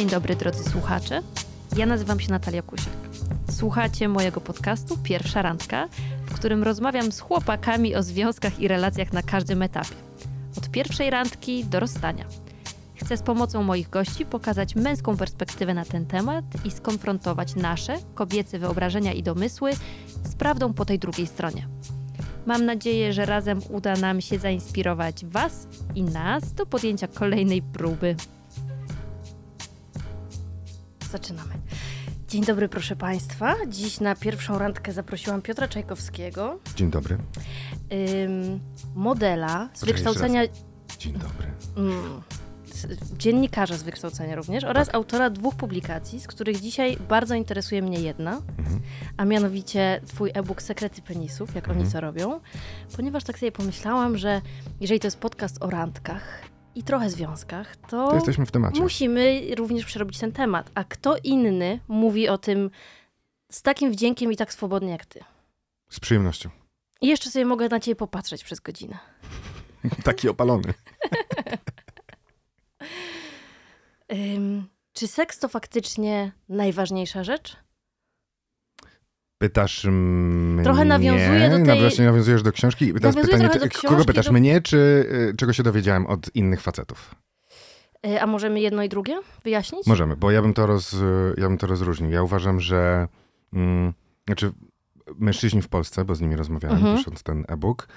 Dzień dobry drodzy słuchacze. Ja nazywam się Natalia Kusiak. Słuchacie mojego podcastu Pierwsza Randka, w którym rozmawiam z chłopakami o związkach i relacjach na każdym etapie. Od pierwszej randki do rozstania. Chcę z pomocą moich gości pokazać męską perspektywę na ten temat i skonfrontować nasze, kobiece wyobrażenia i domysły z prawdą po tej drugiej stronie. Mam nadzieję, że razem uda nam się zainspirować Was i nas do podjęcia kolejnej próby. Zaczynamy. Dzień dobry, proszę Państwa. Dziś na pierwszą randkę zaprosiłam Piotra Czajkowskiego, Dzień dobry. ym, modela z Poczekaj, wykształcenia. Dzień dobry. Mm, dziennikarza z wykształcenia również oraz Tak. autora dwóch publikacji, z których dzisiaj bardzo interesuje mnie jedna, Mhm. a mianowicie twój e-book Sekrety Penisów, jak oni Mhm. co robią, ponieważ tak sobie pomyślałam, że jeżeli to jest podcast o randkach i trochę związkach, to, To jesteśmy w temacie. musimy również przerobić ten temat. A kto inny mówi o tym z takim wdziękiem i tak swobodnie jak ty? Z przyjemnością. I jeszcze sobie mogę na ciebie popatrzeć przez godzinę. Taki opalony. Ym, czy seks to faktycznie najważniejsza rzecz? Pytasz mnie... Trochę nawiązuje do tej- właśnie nawiązujesz do książki. I teraz pytanie, czy, do kogo książki, pytasz? do- Mnie, czy y, czego się dowiedziałem od innych facetów? Y, A możemy jedno i drugie wyjaśnić? Możemy, bo ja bym to, roz, ja bym to rozróżnił. Ja uważam, że mm, znaczy mężczyźni w Polsce, bo z nimi rozmawiałem Mhm. pisząc ten e-book,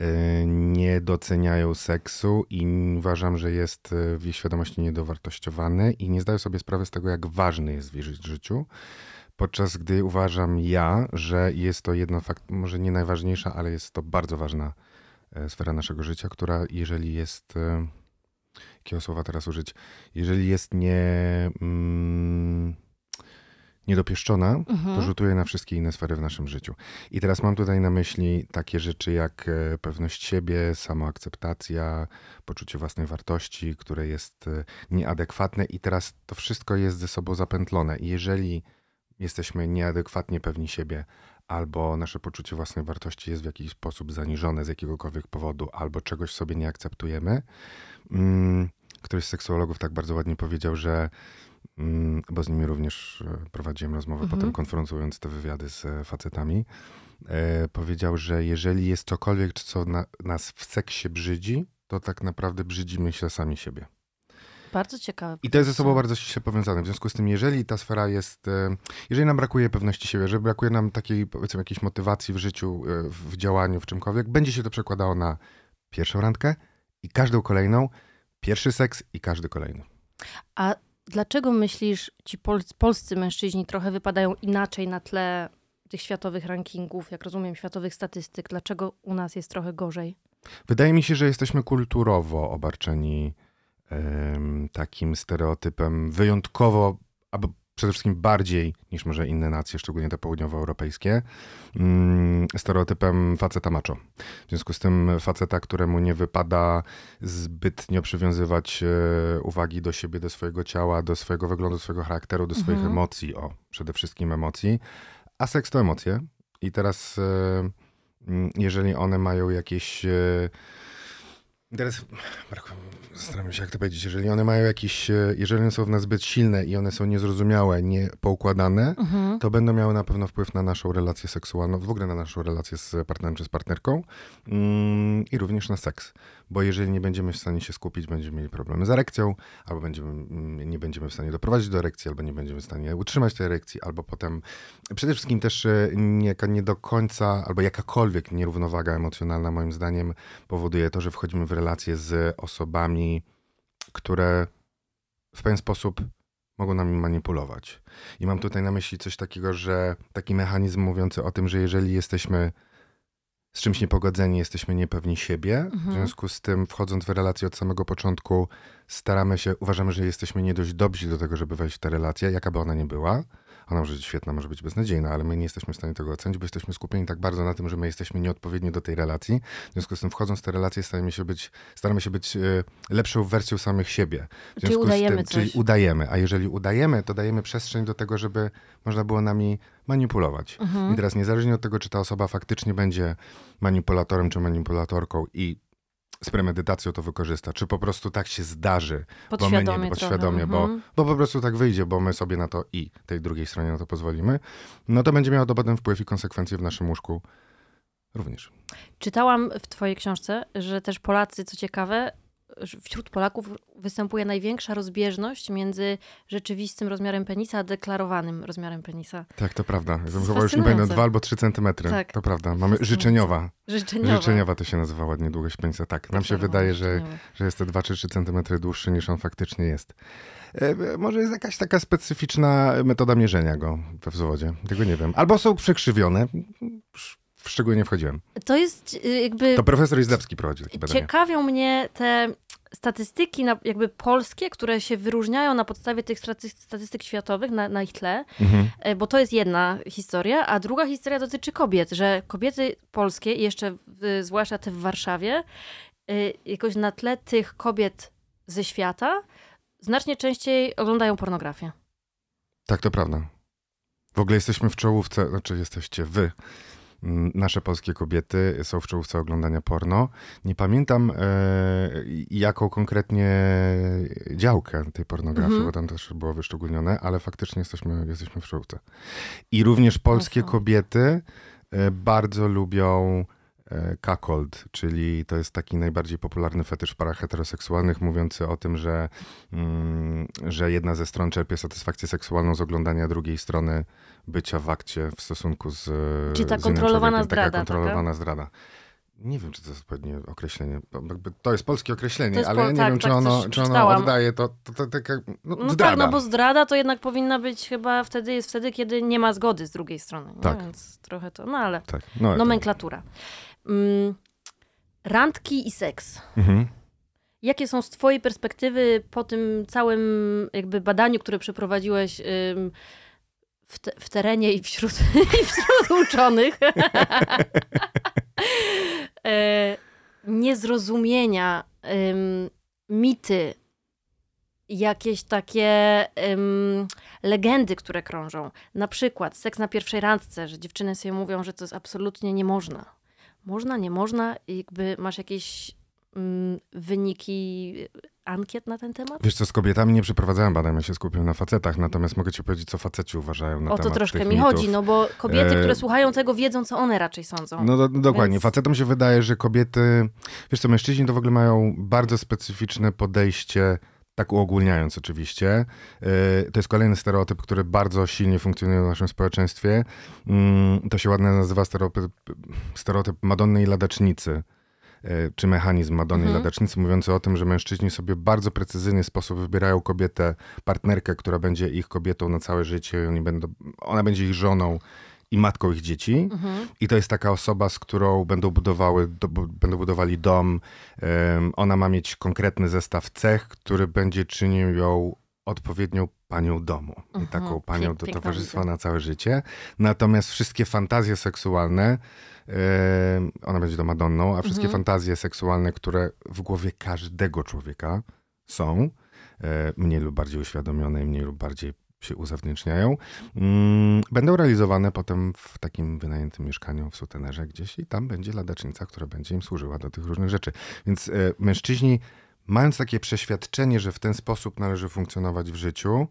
y, nie doceniają seksu i uważam, że jest y, w ich świadomości niedowartościowany i nie zdają sobie sprawy z tego, jak ważny jest w ich życiu. Podczas gdy uważam ja, że jest to jedna fakt, może nie najważniejsza, ale jest to bardzo ważna e, sfera naszego życia, która jeżeli jest e, jakiego słowa teraz użyć, jeżeli jest nie, mm, niedopieszczona, Mhm. to rzutuje na wszystkie inne sfery w naszym życiu. I teraz mam tutaj na myśli takie rzeczy jak e, pewność siebie, samoakceptacja, poczucie własnej wartości, które jest nieadekwatne i teraz to wszystko jest ze sobą zapętlone. I jeżeli jesteśmy nieadekwatnie pewni siebie, albo nasze poczucie własnej wartości jest w jakiś sposób zaniżone z jakiegokolwiek powodu, albo czegoś sobie nie akceptujemy, mm, Któryś z seksuologów tak bardzo ładnie powiedział, że, mm, bo z nimi również e, prowadziłem rozmowę, Mhm. potem konfrontując te wywiady z e, facetami, e, powiedział, że jeżeli jest cokolwiek, co na, nas w seksie brzydzi, to tak naprawdę brzydzimy się sami siebie. Bardzo ciekawe. I to jest ze sobą bardzo ściśle powiązane. W związku z tym, jeżeli ta sfera jest, e, jeżeli nam brakuje pewności siebie, że brakuje nam takiej, powiedzmy, jakiejś motywacji w życiu, e, w działaniu, w czymkolwiek, będzie się to przekładało na pierwszą randkę i każdą kolejną, pierwszy seks i każdy kolejny. A dlaczego myślisz, ci pol- polscy mężczyźni trochę wypadają inaczej na tle tych światowych rankingów, jak rozumiem, światowych statystyk? Dlaczego u nas jest trochę gorzej? Wydaje mi się, że jesteśmy kulturowo obarczeni takim stereotypem wyjątkowo, albo przede wszystkim bardziej niż może inne nacje, szczególnie te południowoeuropejskie, mm, stereotypem faceta macho. W związku z tym faceta, któremu nie wypada zbytnio przywiązywać e, uwagi do siebie, do swojego ciała, do swojego wyglądu, do swojego charakteru, do swoich Mhm. emocji, o, przede wszystkim emocji. A seks to emocje. I teraz, e, mm, jeżeli one mają jakieś. Teraz zastanawiam się, jak to powiedzieć. Jeżeli one mają jakieś. e, Jeżeli one są w nas zbyt silne i one są niezrozumiałe, niepoukładane, Mhm. to będą miały na pewno wpływ na naszą relację seksualną, w ogóle na naszą relację z partnerem czy z partnerką mm, i również na seks. Bo jeżeli nie będziemy w stanie się skupić, będziemy mieli problemy z erekcją, albo będziemy, mm, nie będziemy w stanie doprowadzić do erekcji, albo nie będziemy w stanie utrzymać tej erekcji, albo potem przede wszystkim też e, jaka nie do końca, albo jakakolwiek nierównowaga emocjonalna moim zdaniem powoduje to, że wchodzimy w relacje z osobami, które w pewien sposób mogą nami manipulować. I mam tutaj na myśli coś takiego, że taki mechanizm mówiący o tym, że jeżeli jesteśmy z czymś niepogodzeni, jesteśmy niepewni siebie, w Mhm. związku z tym wchodząc w relację od samego początku, staramy się, uważamy, że jesteśmy nie dość dobrzy do tego, żeby wejść w tę relację, jaka by ona nie była. Ona może być świetna, może być beznadziejna, ale my nie jesteśmy w stanie tego ocenić, bo jesteśmy skupieni tak bardzo na tym, że my jesteśmy nieodpowiedni do tej relacji. W związku z tym wchodząc w tę relację staramy się być, staramy się być e, lepszą wersją samych siebie. W Czyli udajemy tym, coś. Czyli udajemy, a jeżeli udajemy, to dajemy przestrzeń do tego, żeby można było nami manipulować. Mhm. I teraz niezależnie od tego, czy ta osoba faktycznie będzie manipulatorem czy manipulatorką i z premedytacją to wykorzysta, czy po prostu tak się zdarzy, Podświadomie bo my nie, podświadomie, trochę. bo, Mhm. bo po prostu tak wyjdzie, bo my sobie na to i tej drugiej stronie na to pozwolimy, no to będzie miało to potem wpływ i konsekwencje w naszym łóżku również. Czytałam w twojej książce, że też Polacy, co ciekawe, wśród Polaków występuje największa rozbieżność między rzeczywistym rozmiarem penisa, a deklarowanym rozmiarem penisa. Tak, to prawda. Chyba już nie pamiętam, dwa albo trzy centymetry. Tak. To prawda. Mamy życzeniowa. Życzeniowa. Życzeniowa to się nazywa ładnie długość penisa. Tak, nam się wydaje, że, że jest te 2 czy 3 centymetry dłuższy niż on faktycznie jest. E, e, może jest jakaś taka specyficzna metoda mierzenia go we wzwodzie. Tego nie wiem. Albo są przekrzywione. W szczegóły nie wchodziłem. To jest y, jakby... To profesor Izdebski prowadzi takie badania. Ciekawią mnie te statystyki na, jakby polskie, które się wyróżniają na podstawie tych staty- statystyk światowych na, na ich tle, Mhm. e, bo to jest jedna historia, a druga historia dotyczy kobiet, że kobiety polskie, i jeszcze zwłaszcza te w Warszawie, y, jakoś na tle tych kobiet ze świata znacznie częściej oglądają pornografię. Tak, to prawda. W ogóle jesteśmy w czołówce, znaczy jesteście wy. Mm, Nasze polskie kobiety są w czołówce oglądania porno. Nie pamiętam e, jaką konkretnie działkę tej pornografii, Mhm. bo tam też było wyszczególnione, ale faktycznie jesteśmy, jesteśmy w czołówce. I również polskie kobiety e, bardzo lubią cuckold, czyli to jest taki najbardziej popularny fetysz w parach heteroseksualnych, mówiący o tym, że, mm, że jedna ze stron czerpie satysfakcję seksualną z oglądania drugiej strony bycia w akcie w stosunku z Czyli ta z kontrolowana zdrada, Taka kontrolowana zdrada. Nie wiem, czy to jest odpowiednie określenie. jakby To jest polskie określenie, To jest ale ja nie tak, wiem, czy tak, ono, czy ono oddaje to, to, to taka no, No zdrada. tak, no bo zdrada to jednak powinna być chyba wtedy, jest wtedy, kiedy nie ma zgody z drugiej strony. Nie? Tak. Więc trochę to, no ale tak. no, to- nomenklatura. Mm, randki i seks. Mhm. Jakie są z twojej perspektywy po tym całym jakby badaniu, które przeprowadziłeś w, te, w terenie i wśród, i wśród uczonych? e, niezrozumienia, mity, jakieś takie legendy, które krążą. Na przykład seks na pierwszej randce, że dziewczyny sobie mówią, że to jest absolutnie nie można. Można, nie można? Jakby masz jakieś mm, wyniki ankiet na ten temat? Wiesz co, z kobietami nie przeprowadzałem badań, ja się skupiłem na facetach, natomiast mogę ci powiedzieć, co faceci uważają na O to temat troszkę tych mi mitów. chodzi, no bo kobiety, E, które słuchają tego, wiedzą, co one raczej sądzą. No do, dokładnie. Więc- Facetom się wydaje, że kobiety, wiesz co, mężczyźni to w ogóle mają bardzo specyficzne podejście, tak uogólniając oczywiście. Yy, To jest kolejny stereotyp, który bardzo silnie funkcjonuje w naszym społeczeństwie. Mm, To się ładnie nazywa stereotyp, stereotyp Madonny i Ladacznicy. yy, Czy mechanizm Madonny i Mhm. Ladacznicy, mówiący o tym, że mężczyźni sobie w bardzo precyzyjny sposób wybierają kobietę, partnerkę, która będzie ich kobietą na całe życie, oni będą, ona będzie ich żoną i matką ich dzieci. Mhm. I to jest taka osoba, z którą będą budowały, do, będą budowali dom. Em, ona ma mieć konkretny zestaw cech, który będzie czynił ją odpowiednią panią domu. I Mhm. taką panią do towarzystwa na całe życie. Natomiast wszystkie fantazje seksualne, ona będzie do Madonną, a wszystkie Mhm. fantazje seksualne, które w głowie każdego człowieka są, e, mniej lub bardziej uświadomione i mniej lub bardziej się uzewnętrzniają, mm, będą realizowane potem w takim wynajętym mieszkaniu w sutenerze gdzieś i tam będzie ladacznica, która będzie im służyła do tych różnych rzeczy. Więc e, mężczyźni, mając takie przeświadczenie, że w ten sposób należy funkcjonować w życiu,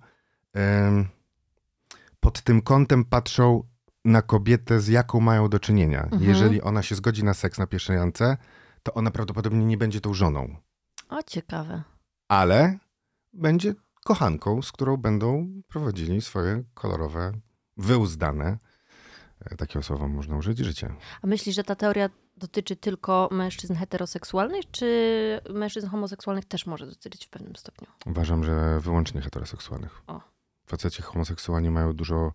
pod tym kątem patrzą na kobietę, z jaką mają do czynienia. Mhm. Jeżeli ona się zgodzi na seks na pierwszej randce, to ona prawdopodobnie nie będzie tą żoną O, ciekawe. ale będzie kochanką, z którą będą prowadzili swoje kolorowe, wyuzdane, e, takie słowo można użyć, życie. A myślisz, że ta teoria dotyczy tylko mężczyzn heteroseksualnych, czy mężczyzn homoseksualnych też może dotyczyć w pewnym stopniu? Uważam, że wyłącznie heteroseksualnych. O. Faceci homoseksualni mają dużo,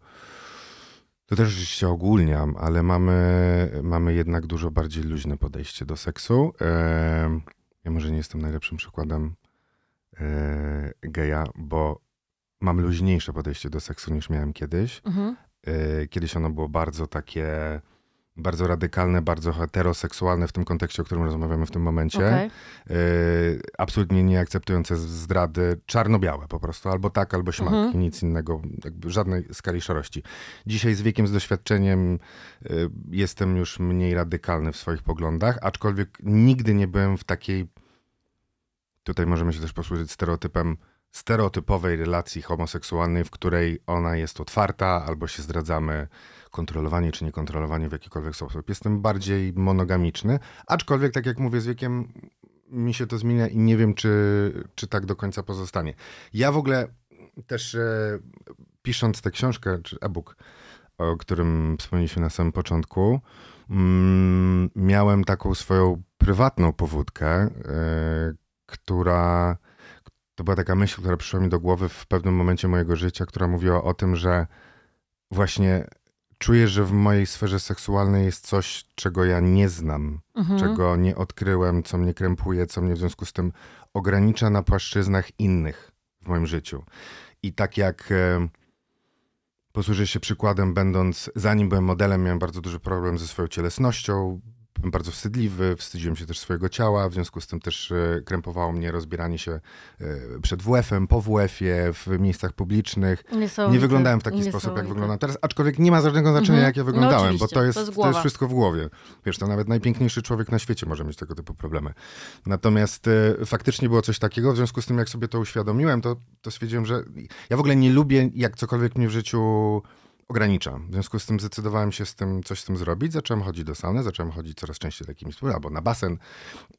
to też oczywiście ogólniam, ale mamy, mamy jednak dużo bardziej luźne podejście do seksu. Ja może nie jestem najlepszym przykładem geja, bo mam luźniejsze podejście do seksu niż miałem kiedyś. Mhm. Y, Kiedyś ono było bardzo takie bardzo radykalne, bardzo heteroseksualne w tym kontekście, o którym rozmawiamy w tym momencie. Okej. Y, absolutnie nie akceptujące zdrady, czarno-białe po prostu, albo tak, albo śmak Mhm. nic innego, jakby żadnej skali szarości. Dzisiaj z wiekiem, z doświadczeniem jestem już mniej radykalny w swoich poglądach, aczkolwiek nigdy nie byłem w takiej, tutaj możemy się też posłużyć stereotypem, stereotypowej relacji homoseksualnej, w której ona jest otwarta, albo się zdradzamy kontrolowanie czy niekontrolowanie w jakikolwiek sposób. Jestem bardziej monogamiczny, aczkolwiek, tak jak mówię, z wiekiem mi się to zmienia i nie wiem, czy, czy tak do końca pozostanie. Ja w ogóle też e, pisząc tę książkę, czy e-book, o którym wspomnieliśmy na samym początku, mm, miałem taką swoją prywatną powódkę, e, która to była taka myśl, która przyszła mi do głowy w pewnym momencie mojego życia, która mówiła o tym, że właśnie czuję, że w mojej sferze seksualnej jest coś, czego ja nie znam, Mhm. czego nie odkryłem, co mnie krępuje, co mnie w związku z tym ogranicza na płaszczyznach innych w moim życiu. I tak jak e, posłużę się przykładem, będąc, zanim byłem modelem, miałem bardzo duży problem ze swoją cielesnością. Byłem bardzo wstydliwy, wstydziłem się też swojego ciała, w związku z tym też e, krępowało mnie rozbieranie się e, przed WF-em, po WF-ie, w miejscach publicznych. Nie wyglądałem w taki sposób, jak wyglądałem teraz, aczkolwiek nie ma żadnego znaczenia, Mhm. jak ja No wyglądałem, bo oczywiście, to jest, to jest to, jest wszystko w głowie. Wiesz, to nawet najpiękniejszy człowiek na świecie może mieć tego typu problemy. Natomiast e, faktycznie było coś takiego, w związku z tym, jak sobie to uświadomiłem, to, to stwierdziłem, że ja w ogóle nie lubię, jak cokolwiek mnie w życiu ogranicza. W związku z tym zdecydowałem się z tym coś z tym zrobić. Zacząłem chodzić do sauny, zacząłem chodzić coraz częściej do jakimiś albo na basen,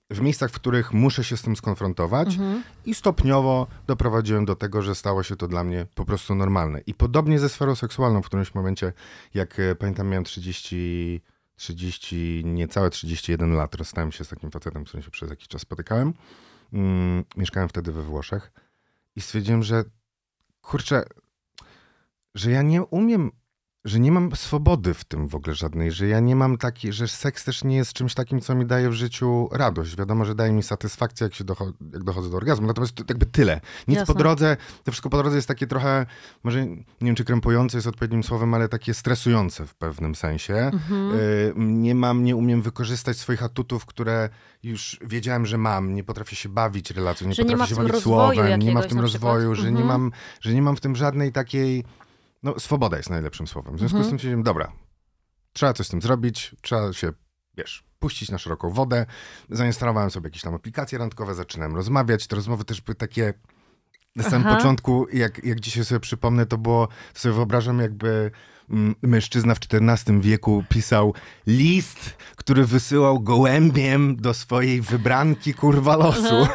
w miejscach, w których muszę się z tym skonfrontować Mhm. i stopniowo doprowadziłem do tego, że stało się to dla mnie po prostu normalne. I podobnie ze sferą seksualną w którymś momencie, jak e, pamiętam, miałem 30, 30, niecałe 31 lat, rozstałem się z takim facetem, z którym się przez jakiś czas spotykałem. Mm, mieszkałem wtedy we Włoszech i stwierdziłem, że kurczę, że ja nie umiem, że nie mam swobody w tym w ogóle żadnej, że ja nie mam takiej, że seks też nie jest czymś takim, co mi daje w życiu radość. Wiadomo, że daje mi satysfakcję, jak się docho- jak dochodzę do orgazmu, natomiast to jakby tyle. Nic Jasne. po drodze, to wszystko po drodze jest takie trochę, może nie wiem, czy krępujące jest odpowiednim słowem, ale takie stresujące w pewnym sensie. Mhm. Y, Nie mam, nie umiem wykorzystać swoich atutów, które już wiedziałem, że mam. Nie potrafię się bawić relacją, nie Że nie potrafię w się bawić słowem, nie ma w tym rozwoju, że, nie Mhm. mam, że nie mam w tym żadnej takiej. No, swoboda jest najlepszym słowem. W związku Mhm. z tym stwierdziłem, dobra, trzeba coś z tym zrobić, trzeba się, wiesz, puścić na szeroką wodę. Zainstalowałem sobie jakieś tam aplikacje randkowe, zaczynałem rozmawiać. Te rozmowy też były takie na samym Aha. początku, jak, jak dzisiaj sobie przypomnę, to było, sobie wyobrażam jakby mężczyzna w XIV wieku pisał list, który wysyłał gołębiem do swojej wybranki kurwa losu.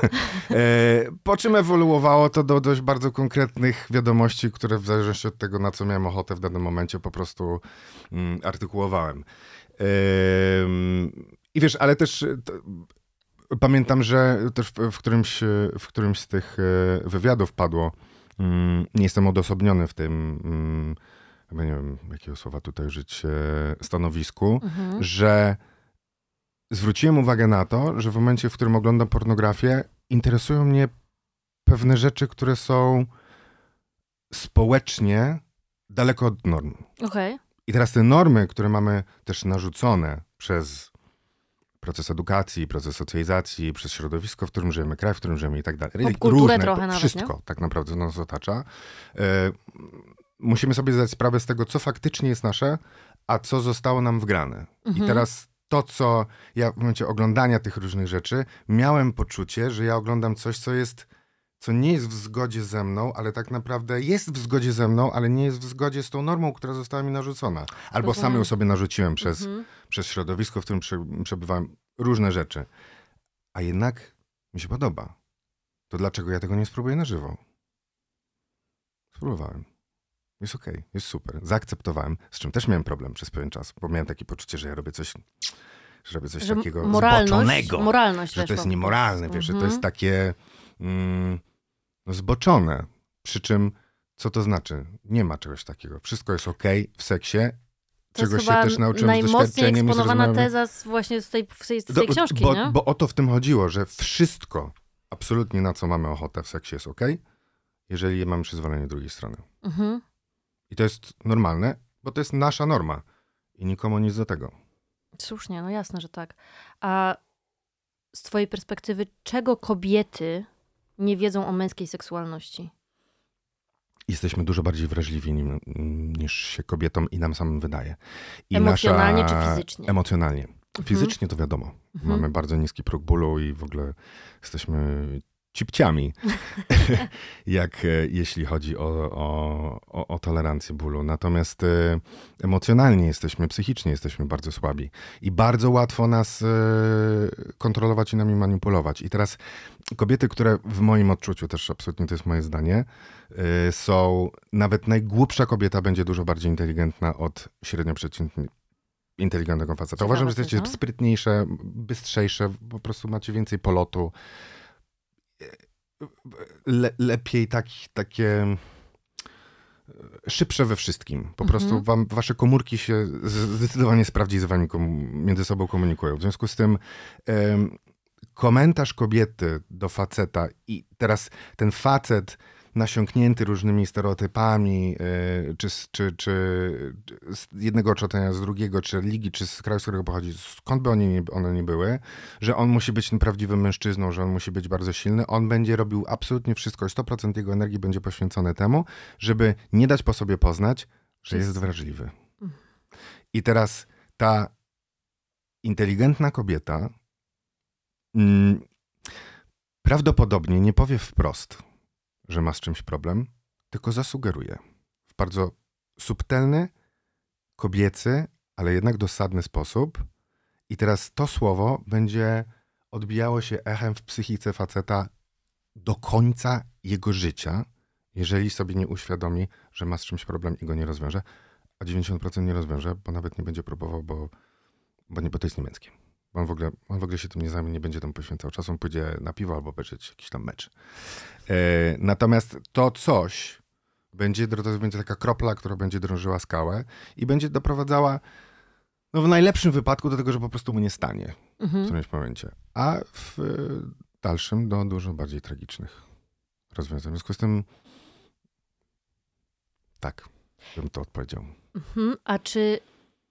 E, po czym ewoluowało to do dość bardzo konkretnych wiadomości, które w zależności od tego, na co miałem ochotę w danym momencie, po prostu mm, artykułowałem. Em, I wiesz, ale też e, pamiętam, że też w, którymś, e, w którymś z tych wywiadów padło, mm, nie jestem odosobniony w tym, mm, chyba nie wiem, jakiego słowa tutaj użyć, e, stanowisku, Mhm. że zwróciłem uwagę na to, że w momencie, w którym oglądam pornografię, interesują mnie pewne rzeczy, które są społecznie daleko od norm. Okej. I teraz te normy, które mamy też narzucone przez proces edukacji, proces socjalizacji, przez środowisko, w którym żyjemy, kraj, w którym żyjemy i tak dalej. Popkulturę Różne, trochę nawet, Wszystko tak naprawdę nas otacza. Musimy sobie zdać sprawę z tego, co faktycznie jest nasze, a co zostało nam wgrane. I Mhm. teraz to, co ja w momencie oglądania tych różnych rzeczy, miałem poczucie, że ja oglądam coś, co jest, co nie jest w zgodzie ze mną, ale tak naprawdę jest w zgodzie ze mną, ale nie jest w zgodzie z tą normą, która została mi narzucona. Albo Rozumiem. sam ją sobie narzuciłem przez, Mhm. przez środowisko, w którym prze, przebywałem różne rzeczy. A jednak mi się podoba. To dlaczego ja tego nie spróbuję na żywo? Spróbowałem. Jest okej, jest super. Zaakceptowałem, z czym też miałem problem przez pewien czas, bo miałem takie poczucie, że ja robię coś, że robię coś Że takiego moralność, zboczonego. moralność Że to jest niemoralne, prostu. wiesz, że to Mhm. jest takie mm, no, zboczone. Przy czym, co to znaczy? Nie ma czegoś takiego. Wszystko jest okej w seksie, To czego się też nauczyłem z doświadczeniem z eksponowana teza z, właśnie z tej, z tej, z tej Do- książki, bo, nie? bo o to w tym chodziło, że wszystko, absolutnie na co mamy ochotę w seksie jest ok, jeżeli mamy przyzwolenie drugiej strony. Mhm. I to jest normalne, bo to jest nasza norma. I nikomu nic do tego. Słusznie, no jasne, że tak. A z twojej perspektywy, czego kobiety nie wiedzą o męskiej seksualności? Jesteśmy dużo bardziej wrażliwi nim, niż się kobietom i nam samym wydaje. I Emocjonalnie czy fizycznie? Emocjonalnie. Mhm. Fizycznie to wiadomo. Mhm. Mamy bardzo niski próg bólu i w ogóle jesteśmy cipciami, jak e, jeśli chodzi o, o, o, o tolerancję bólu. Natomiast e, emocjonalnie jesteśmy, psychicznie jesteśmy bardzo słabi i bardzo łatwo nas e, kontrolować i nami manipulować. I teraz kobiety, które w moim odczuciu, też absolutnie to jest moje zdanie, są, nawet najgłupsza kobieta będzie dużo bardziej inteligentna od średnio przeciętnej inteligentnego faceta. Uważam, że jesteście no. sprytniejsze, bystrzejsze, po prostu macie więcej polotu. Le, lepiej tak, takie szybsze we wszystkim. Po Mhm. prostu wam, wasze komórki się zdecydowanie sprawdziej z wami między sobą komunikują. W związku z tym komentarz kobiety do faceta i teraz ten facet nasiąknięty różnymi stereotypami, y, czy, z- czy, czy z jednego otoczenia, z drugiego, czy religii, czy z kraju, z którego pochodzi, skąd by oni nie, one nie były, że on musi być tym prawdziwym mężczyzną, że on musi być bardzo silny, on będzie robił absolutnie wszystko i 100% jego energii będzie poświęcone temu, żeby nie dać po sobie poznać, że Jest- jest wrażliwy. Mhm. I teraz ta inteligentna kobieta mm, prawdopodobnie nie powie wprost, że ma z czymś problem, tylko zasugeruje w bardzo subtelny, kobiecy, ale jednak dosadny sposób. I teraz to słowo będzie odbijało się echem w psychice faceta do końca jego życia, jeżeli sobie nie uświadomi, że ma z czymś problem i go nie rozwiąże. A 90% nie rozwiąże, bo nawet nie będzie próbował, bo, bo, nie, bo to jest niemieckie. On w, ogóle, on w ogóle się tym nie zajmie, nie będzie tam poświęcał czasu, on pójdzie na piwo albo obejrzeć jakiś tam mecz. E, natomiast to coś będzie, to będzie taka kropla, która będzie drążyła skałę i będzie doprowadzała no w najlepszym wypadku do tego, że po prostu mu nie stanie w Mhm. którymś momencie, a w dalszym do dużo bardziej tragicznych rozwiązań. W związku z tym tak, bym to odpowiedział. Mhm. A czy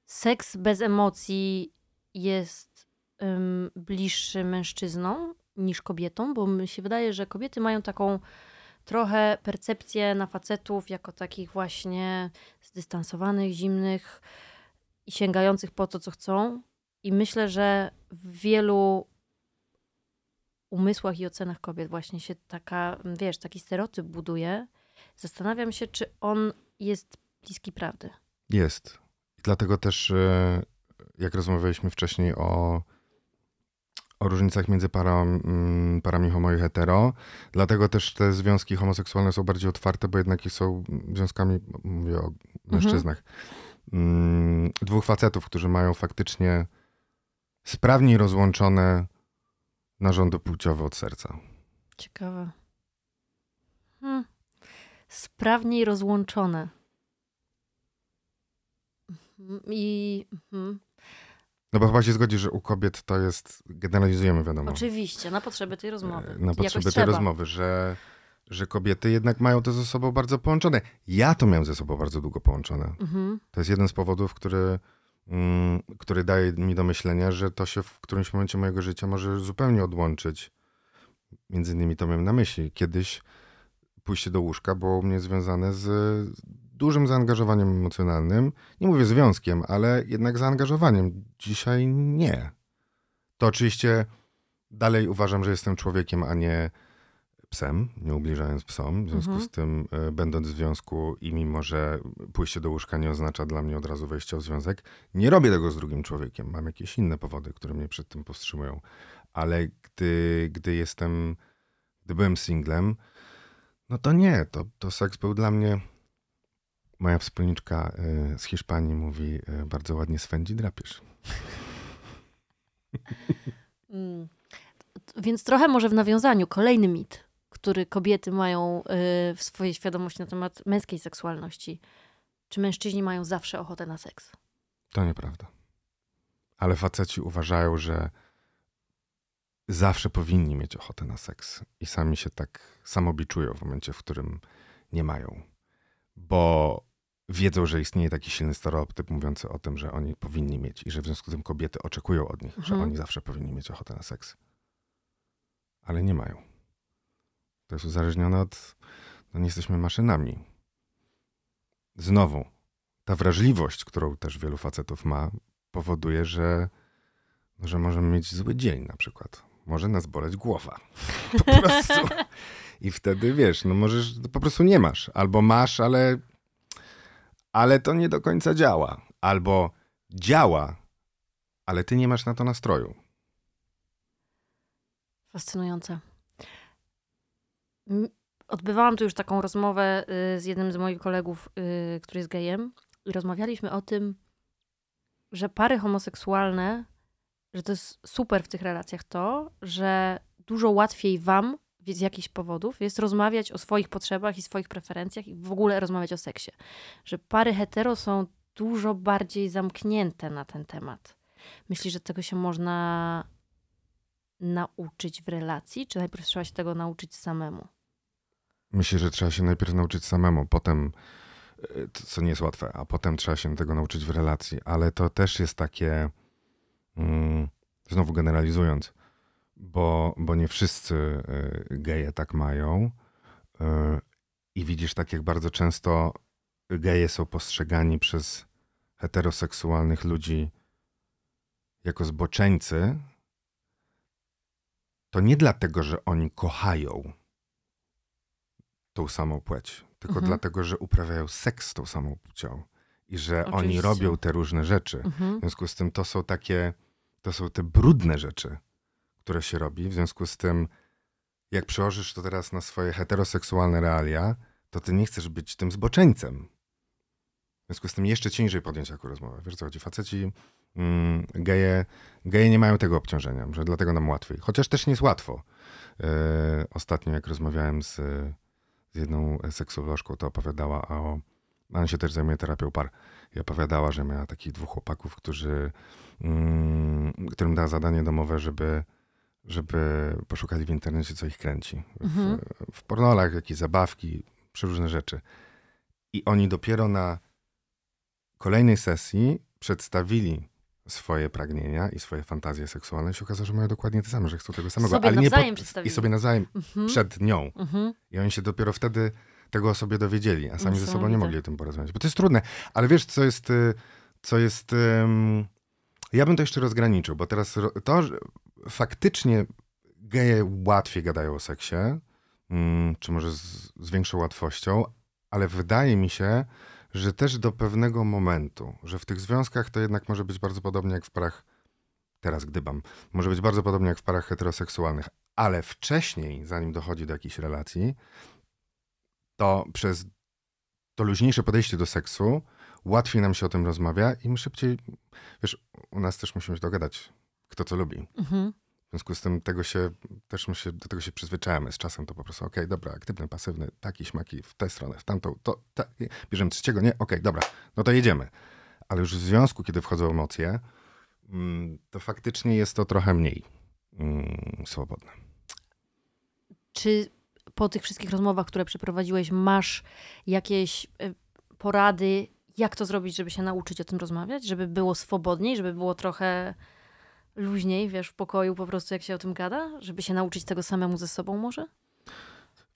seks bez emocji jest ym, bliższy mężczyznom niż kobietom? Bo mi się wydaje, że kobiety mają taką trochę percepcję na facetów jako takich właśnie zdystansowanych, zimnych i sięgających po to, co chcą. I myślę, że w wielu umysłach i ocenach kobiet właśnie się taka, wiesz, taki stereotyp buduje. Zastanawiam się, czy on jest bliski prawdy. Jest. I dlatego też, e, jak rozmawialiśmy wcześniej o, o różnicach między parą, mm, parami homo i hetero, dlatego też te związki homoseksualne są bardziej otwarte, bo jednak są związkami, mówię o mężczyznach, mm, dwóch facetów, którzy mają faktycznie sprawniej rozłączone narządy płciowe od serca. Ciekawe. Hmm. Sprawniej rozłączone. Mhm. I mhm. No bo chyba się zgodzi, że u kobiet to jest, generalizujemy wiadomo. oczywiście, na potrzeby tej rozmowy. E, Na potrzeby tej trzeba. rozmowy, że, że kobiety jednak mają to ze sobą bardzo połączone. Ja to miałem ze sobą bardzo długo połączone. Mhm. To jest jeden z powodów, który, mm, który daje mi do myślenia, że to się w którymś momencie mojego życia może zupełnie odłączyć. Między innymi to miałem na myśli. Kiedyś pójście do łóżka było u mnie związane z dużym zaangażowaniem emocjonalnym. Nie mówię związkiem, ale jednak zaangażowaniem. Dzisiaj nie. To oczywiście dalej uważam, że jestem człowiekiem, a nie psem, nie ubliżając psom. W związku Mhm. z tym, e, będąc w związku i mimo, że pójście do łóżka nie oznacza dla mnie od razu wejścia w związek, nie robię tego z drugim człowiekiem. Mam jakieś inne powody, które mnie przed tym powstrzymują. Ale gdy, gdy jestem, gdy byłem singlem, no to nie, to, to seks był dla mnie. Moja wspólniczka e, z Hiszpanii mówi e, bardzo ładnie swędzi drapież. Mm. Więc trochę może w nawiązaniu kolejny mit, który kobiety mają y, w swojej świadomości na temat męskiej seksualności. Czy mężczyźni mają zawsze ochotę na seks? To nieprawda. Ale faceci uważają, że zawsze powinni mieć ochotę na seks i sami się tak samobiczują w momencie, w którym nie mają. Bo wiedzą, że istnieje taki silny stereotyp mówiący o tym, że oni powinni mieć i że w związku z tym kobiety oczekują od nich, mhm. że oni zawsze powinni mieć ochotę na seks. Ale nie mają. To jest uzależnione od. No nie jesteśmy maszynami. Znowu, ta wrażliwość, którą też wielu facetów ma, powoduje, że, że możemy mieć zły dzień na przykład. Może nas boleć głowa. Po prostu. I wtedy wiesz, no możesz, po prostu nie masz. Albo masz, ale, ale to nie do końca działa. Albo działa, ale ty nie masz na to nastroju. Fascynujące. Odbywałam tu już taką rozmowę y, z jednym z moich kolegów, y, który jest gejem, i rozmawialiśmy o tym, że pary homoseksualne, że to jest super w tych relacjach to, że dużo łatwiej wam z jakichś powodów jest rozmawiać o swoich potrzebach i swoich preferencjach i w ogóle rozmawiać o seksie. Że pary hetero są dużo bardziej zamknięte na ten temat. Myślisz, że tego się można nauczyć w relacji, czy najpierw trzeba się tego nauczyć samemu? Myślę, że trzeba się najpierw nauczyć samemu, potem, e, co nie jest łatwe, a potem trzeba się tego nauczyć w relacji, ale to też jest takie, mm, znowu generalizując, bo, bo nie wszyscy e, geje tak mają. E, I widzisz, tak jak bardzo często geje są postrzegani przez heteroseksualnych ludzi jako zboczeńcy, to nie dlatego, że oni kochają tą samą płeć, tylko mhm. dlatego, że uprawiają seks z tą samą płcią i że Oczywiście. oni robią te różne rzeczy. Mhm. W związku z tym to są takie, to są te brudne rzeczy, które się robi. W związku z tym, jak przełożysz to teraz na swoje heteroseksualne realia, to ty nie chcesz być tym zboczeńcem. W związku z tym jeszcze ciężej podjąć taką rozmowę. Wiesz co chodzi? Faceci, mm, geje, geje nie mają tego obciążenia, że dlatego nam łatwiej. Chociaż też nie jest łatwo. Yy, ostatnio jak rozmawiałem z, z jedną seksuolożką, to opowiadała o... Ona się też zajmuje terapią par. I opowiadała, że miała takich dwóch chłopaków, którzy, mm, którym dała zadanie domowe, żeby żeby poszukali w internecie, co ich kręci. Mhm. W, w pornolach, jakieś zabawki, przeróżne rzeczy. I oni dopiero na kolejnej sesji przedstawili swoje pragnienia i swoje fantazje seksualne, się okazało, że mają dokładnie te same, że chcą tego samego. Sobie ale nie po... I sobie nawzajem mhm. przed nią. Mhm. I oni się dopiero wtedy tego o sobie dowiedzieli, a sami ze sobą nie mogli o tym porozmawiać. Bo to jest trudne. Ale wiesz, co jest... Y, co jest um... Ja bym to jeszcze rozgraniczył, bo teraz to, że faktycznie geje łatwiej gadają o seksie, mm, czy może z, z większą łatwością, ale wydaje mi się, że też do pewnego momentu, że w tych związkach to jednak może być bardzo podobnie jak w parach, teraz gdybam, może być bardzo podobnie jak w parach heteroseksualnych, ale wcześniej, zanim dochodzi do jakiejś relacji, to przez to luźniejsze podejście do seksu łatwiej nam się o tym rozmawia i my szybciej, wiesz, u nas też musimy się dogadać, kto co lubi. Mhm. W związku z tym tego się, też my się, do tego się przyzwyczajamy. Z czasem to po prostu, okej, okay, dobra, aktywny, pasywny, taki, śmaki, w tę stronę, w tamtą, to, ta, bierzemy trzeciego, nie, okej, okay, dobra, no to jedziemy. Ale już w związku, kiedy wchodzą emocje, mm, to faktycznie jest to trochę mniej mm, swobodne. Czy po tych wszystkich rozmowach, które przeprowadziłeś, masz jakieś y, porady, jak to zrobić, żeby się nauczyć o tym rozmawiać, żeby było swobodniej, żeby było trochę luźniej, wiesz, w pokoju po prostu, jak się o tym gada? Żeby się nauczyć tego samemu ze sobą może?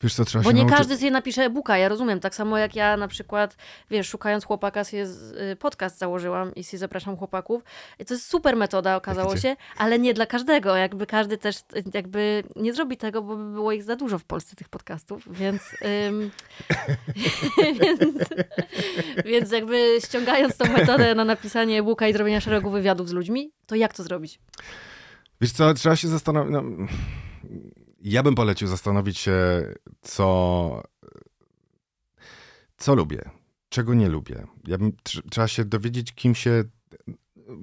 Wiesz co, trzeba Bo nie nauczy... każdy sobie napisze e-booka, ja rozumiem. Tak samo jak ja na przykład, wiesz, szukając chłopaka, sobie y, podcast założyłam i sobie zapraszam chłopaków. I to jest super metoda, okazało się, ale nie dla każdego. Jakby każdy też jakby nie zrobi tego, bo by było ich za dużo w Polsce, tych podcastów, więc, ym, więc, więc jakby ściągając tą metodę na napisanie e-booka i zrobienia szeregu wywiadów z ludźmi, to jak to zrobić? Wiesz co, trzeba się zastanowić... No ja bym polecił zastanowić się, co, co lubię, czego nie lubię. Ja bym, trzeba się dowiedzieć, kim się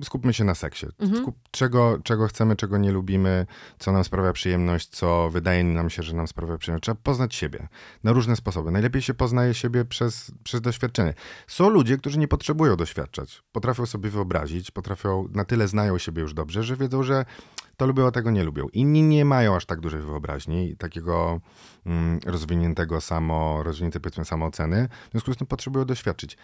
skupmy się na seksie. Mhm. Skup, czego, czego chcemy, czego nie lubimy, co nam sprawia przyjemność, co wydaje nam się, że nam sprawia przyjemność. Trzeba poznać siebie na różne sposoby. Najlepiej się poznaje siebie przez, przez doświadczenie. Są ludzie, którzy nie potrzebują doświadczać. Potrafią sobie wyobrazić, potrafią, na tyle znają siebie już dobrze, że wiedzą, że to lubią, a tego nie lubią. Inni nie mają aż tak dużej wyobraźni, takiego mm, rozwiniętego samo, rozwiniętej powiedzmy samooceny, w związku z tym potrzebują doświadczyć.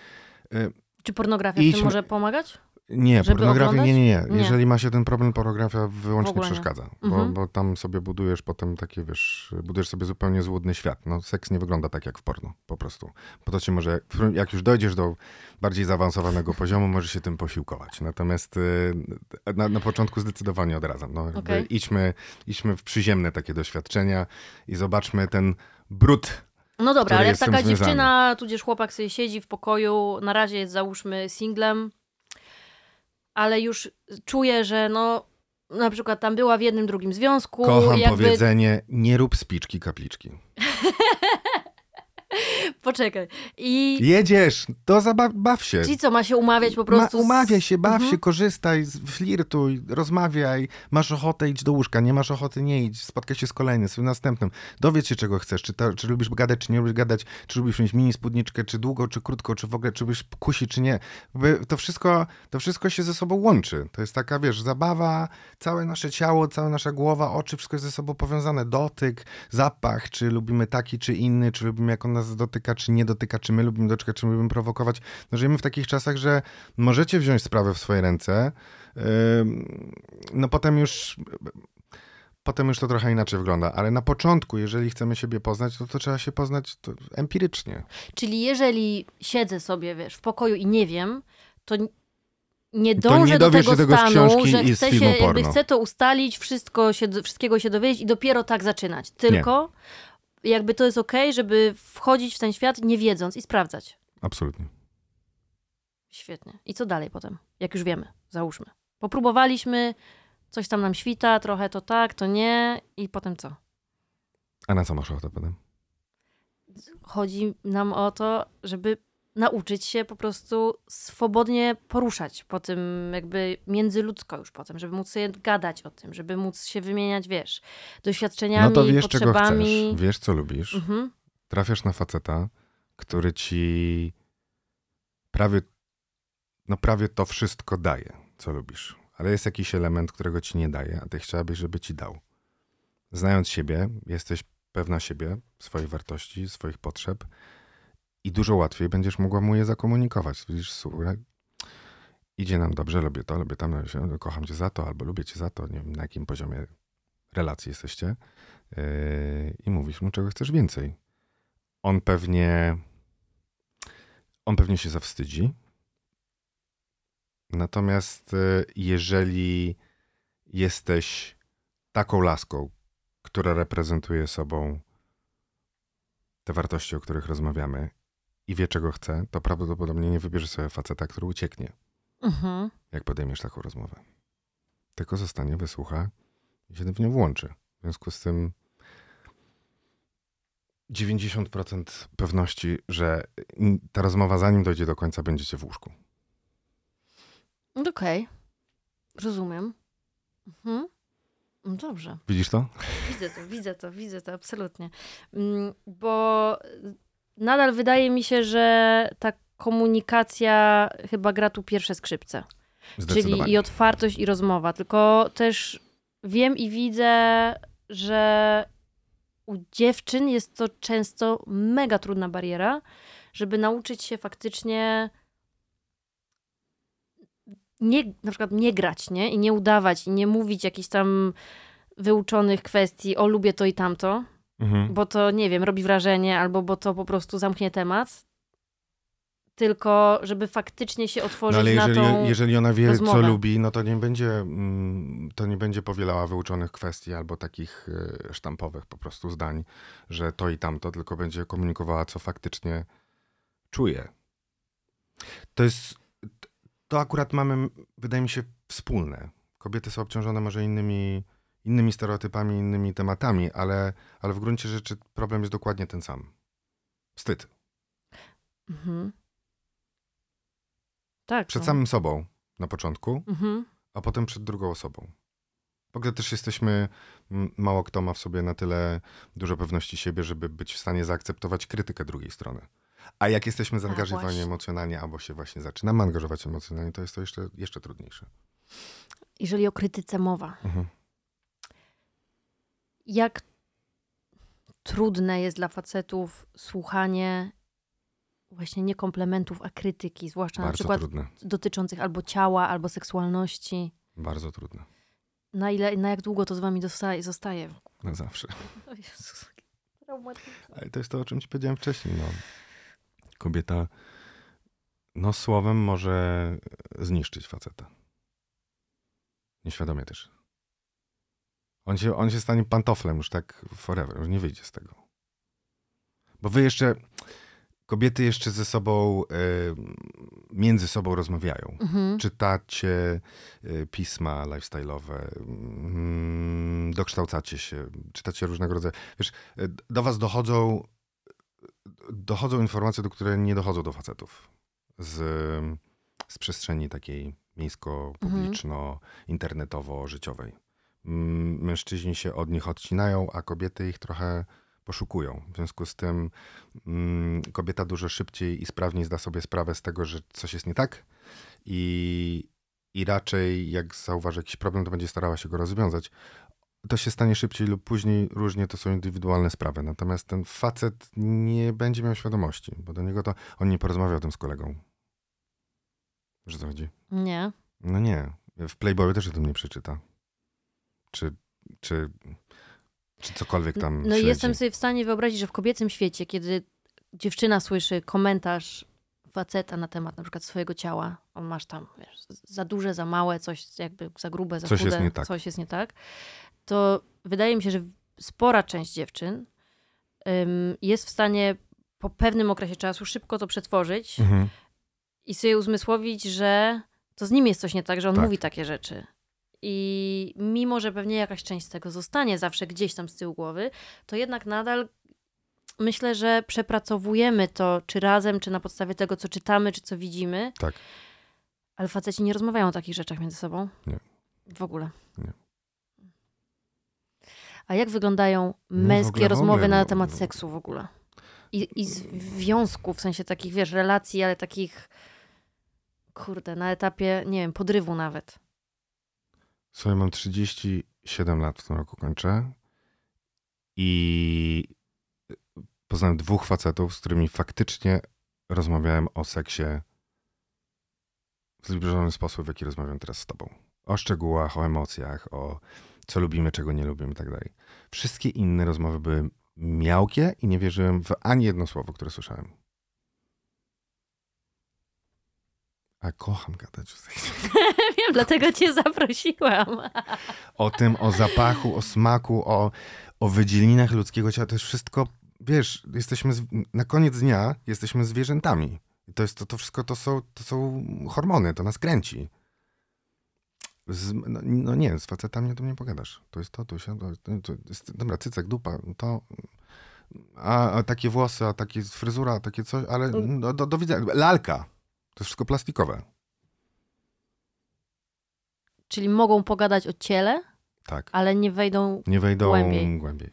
Y, Czy pornografia Idźmy- może pomagać? Nie, pornografia nie, nie, nie. Jeżeli ma się ten problem, pornografia wyłącznie przeszkadza. Bo, Mhm. bo tam sobie budujesz potem takie, wiesz, budujesz sobie zupełnie złudny świat. No, seks nie wygląda tak jak w porno, po prostu. Bo to ci może, jak już dojdziesz do bardziej zaawansowanego poziomu, możesz się tym posiłkować. Natomiast y, na, na początku zdecydowanie odradzam. No, Okej. idźmy, idźmy w przyziemne takie doświadczenia i zobaczmy ten brud No dobra, ale jak taka związany. dziewczyna, tudzież chłopak sobie siedzi w pokoju, na razie jest załóżmy singlem, ale już czuje, że no na przykład tam była w jednym, drugim związku. Kocham jakby... powiedzenie, nie rób spiczki kapliczki. Poczekaj. I Jedziesz, to zabaw baw się. ci co, ma się umawiać po prostu Ma, umawiaj się, baw Mhm. się, korzystaj, flirtuj, rozmawiaj. Masz ochotę, idź do łóżka, nie masz ochoty, nie idź. Spotkaj się z kolejnym, z następnym. Dowiedz się, czego chcesz. Czy, czy lubisz gadać, czy nie lubisz gadać. Czy lubisz mieć mini spódniczkę, czy długo, czy krótko, czy w ogóle, czy lubisz kusi, czy nie. To wszystko, to wszystko się ze sobą łączy. To jest taka, wiesz, zabawa, całe nasze ciało, cała nasza głowa, oczy, wszystko jest ze sobą powiązane. Dotyk, zapach, czy lubimy taki, czy inny, czy lubimy, jak on nas dotyka, czy nie dotyka, czy my lubimy dotykać, czy my lubimy prowokować. No, żyjemy w takich czasach, że możecie wziąć sprawę w swoje ręce. No potem już. Potem już to trochę inaczej wygląda, ale na początku, jeżeli chcemy siebie poznać, to, to trzeba się poznać to empirycznie. Czyli jeżeli siedzę sobie, wiesz, w pokoju i nie wiem, to nie To dążę nie do tego tego stanu, że chcę się, jakby chcę to ustalić, wszystko się, wszystkiego się dowiedzieć i dopiero tak zaczynać. Tylko jakby to jest okej, żeby wchodzić w ten świat nie wiedząc i sprawdzać. Absolutnie. Świetnie. I co dalej potem? Jak już wiemy, załóżmy. Popróbowaliśmy, coś tam nam świta, trochę to tak, to nie i potem co? A na co masz ochotę potem? Chodzi nam o to, żeby nauczyć się po prostu swobodnie poruszać po tym jakby międzyludzko już potem, żeby móc sobie gadać o tym, żeby móc się wymieniać, wiesz, doświadczeniami, No to wiesz, czego potrzebami. chcesz, wiesz, co lubisz. Mhm. Trafiasz na faceta, który ci prawie, no prawie to wszystko daje, co lubisz. Ale jest jakiś element, którego ci nie daje, a ty chciałabyś, żeby ci dał. Znając siebie, jesteś pewna siebie, swojej wartości, swoich potrzeb i dużo łatwiej będziesz mogła mu je zakomunikować. Widzisz, słuchaj, idzie nam dobrze, lubię to, lubię tam, kocham cię za to, albo lubię cię za to, nie wiem, na jakim poziomie relacji jesteście yy, i mówisz mu, czego chcesz więcej. On pewnie on pewnie się zawstydzi. Natomiast yy, jeżeli jesteś taką laską, która reprezentuje sobą te wartości, o których rozmawiamy i wie, czego chce, to prawdopodobnie nie wybierze sobie faceta, który ucieknie, Mhm. jak podejmiesz taką rozmowę. Tylko zostanie, wysłucha i się w nią włączy. W związku z tym 90% pewności, że ta rozmowa, zanim dojdzie do końca, będziecie w łóżku. Okej. Rozumiem. Mhm. No Dobrze. Widzisz to? Widzę to, widzę to, widzę to, absolutnie. Mm, Bo nadal wydaje mi się, że ta komunikacja chyba gra tu pierwsze skrzypce. Czyli i otwartość, i rozmowa. Tylko też wiem i widzę, że u dziewczyn jest to często mega trudna bariera, żeby nauczyć się faktycznie nie, na przykład nie grać, nie? I nie udawać, i nie mówić jakichś tam wyuczonych kwestii, o lubię to i tamto, Mhm. bo to, nie wiem, robi wrażenie, albo bo to po prostu zamknie temat. Tylko, żeby faktycznie się otworzyć No ale jeżeli, na tą... jeżeli ona wie, rozmowę. co lubi, no to nie będzie, mm, to nie będzie powielała wyuczonych kwestii albo takich e, sztampowych po prostu zdań, że to i tamto, tylko będzie komunikowała, co faktycznie czuje. To jest, to akurat mamy, wydaje mi się, wspólne. Kobiety są obciążone może innymi, innymi stereotypami, innymi tematami, ale, ale w gruncie rzeczy problem jest dokładnie ten sam. Wstyd. Mhm. Tak. Przed no. samym sobą na początku, Mhm. a potem przed drugą osobą. W ogóle też jesteśmy, mało kto ma w sobie na tyle dużo pewności siebie, żeby być w stanie zaakceptować krytykę drugiej strony. A jak jesteśmy zaangażowani emocjonalnie, albo się właśnie zaczynamy angażować emocjonalnie, to jest to jeszcze, jeszcze trudniejsze. Jeżeli o krytyce mowa, Mhm. Jak trudne jest dla facetów słuchanie właśnie nie komplementów, a krytyki, zwłaszcza na Bardzo przykład trudne. dotyczących albo ciała, albo seksualności. Bardzo trudne. Na ile, na jak długo to z wami dostaje, zostaje? Na zawsze. O Jezus. Ale to jest to, o czym ci powiedziałem wcześniej. No. Kobieta no słowem może zniszczyć faceta. Nieświadomie też. On się, on się stanie pantoflem już tak forever, już nie wyjdzie z tego. Bo wy jeszcze, kobiety jeszcze ze sobą, e, między sobą rozmawiają. Mhm. Czytacie e, pisma lifestyle'owe, mm, dokształcacie się, czytacie różnego rodzaju. Wiesz, e, do was dochodzą, dochodzą informacje, do które nie dochodzą do facetów z, z przestrzeni takiej miejsko-publiczno-internetowo-życiowej. Mężczyźni się od nich odcinają, a kobiety ich trochę poszukują. W związku z tym mm, kobieta dużo szybciej i sprawniej zda sobie sprawę z tego, że coś jest nie tak i, i raczej jak zauważy jakiś problem, to będzie starała się go rozwiązać. To się stanie szybciej lub później, różnie to są indywidualne sprawy. Natomiast ten facet nie będzie miał świadomości, bo do niego to on nie porozmawia o tym z kolegą. O co chodzi? Nie. No nie. W Playboyu też o tym nie przeczyta. Czy, czy, czy cokolwiek tam No jestem sobie w stanie wyobrazić, że w kobiecym świecie, kiedy dziewczyna słyszy komentarz faceta na temat na przykład swojego ciała, on masz tam wiesz, za duże, za małe, coś jakby za grube, za Coś chude, jest nie tak. coś jest nie tak, to wydaje mi się, że spora część dziewczyn ym, jest w stanie po pewnym okresie czasu szybko to przetworzyć Mhm. i sobie uzmysłowić, że to z nim jest coś nie tak, że on Tak. mówi takie rzeczy. I mimo, że pewnie jakaś część z tego zostanie zawsze gdzieś tam z tyłu głowy, to jednak nadal myślę, że przepracowujemy to, czy razem, czy na podstawie tego, co czytamy, czy co widzimy. Tak. Ale faceci nie rozmawiają o takich rzeczach między sobą. Nie. W ogóle. Nie. A jak wyglądają No męskie w rozmowy ogóle, na no. temat seksu w ogóle? I, I związków, w sensie takich, wiesz, relacji, ale takich, kurde, na etapie, nie wiem, podrywu nawet. Słuchaj, mam 37 lat w tym roku kończę i poznałem dwóch facetów, z którymi faktycznie rozmawiałem o seksie w zbliżony sposób, w jaki rozmawiam teraz z tobą. O szczegółach, o emocjach, o co lubimy, czego nie lubimy i tak dalej. Wszystkie inne rozmowy były miałkie i nie wierzyłem w ani jedno słowo, które słyszałem. A kocham gadać o seksie. Wiem, dlatego cię zaprosiłam. o tym, o zapachu, o smaku, o, o wydzielinach ludzkiego ciała. To jest wszystko, wiesz, jesteśmy z, na koniec dnia jesteśmy zwierzętami. I to jest to, to wszystko to są, to są hormony, to nas kręci. Z, no, no nie, z facetami o tym nie pogadasz. To jest to, to się, to, to, jest, dobra, cycek, dupa, to... A, a takie włosy, a takie fryzura, a takie coś, ale no, do, do widzenia. Lalka. To jest wszystko plastikowe. Czyli mogą pogadać o ciele, Tak. ale nie wejdą. Nie wejdą Głębiej. głębiej.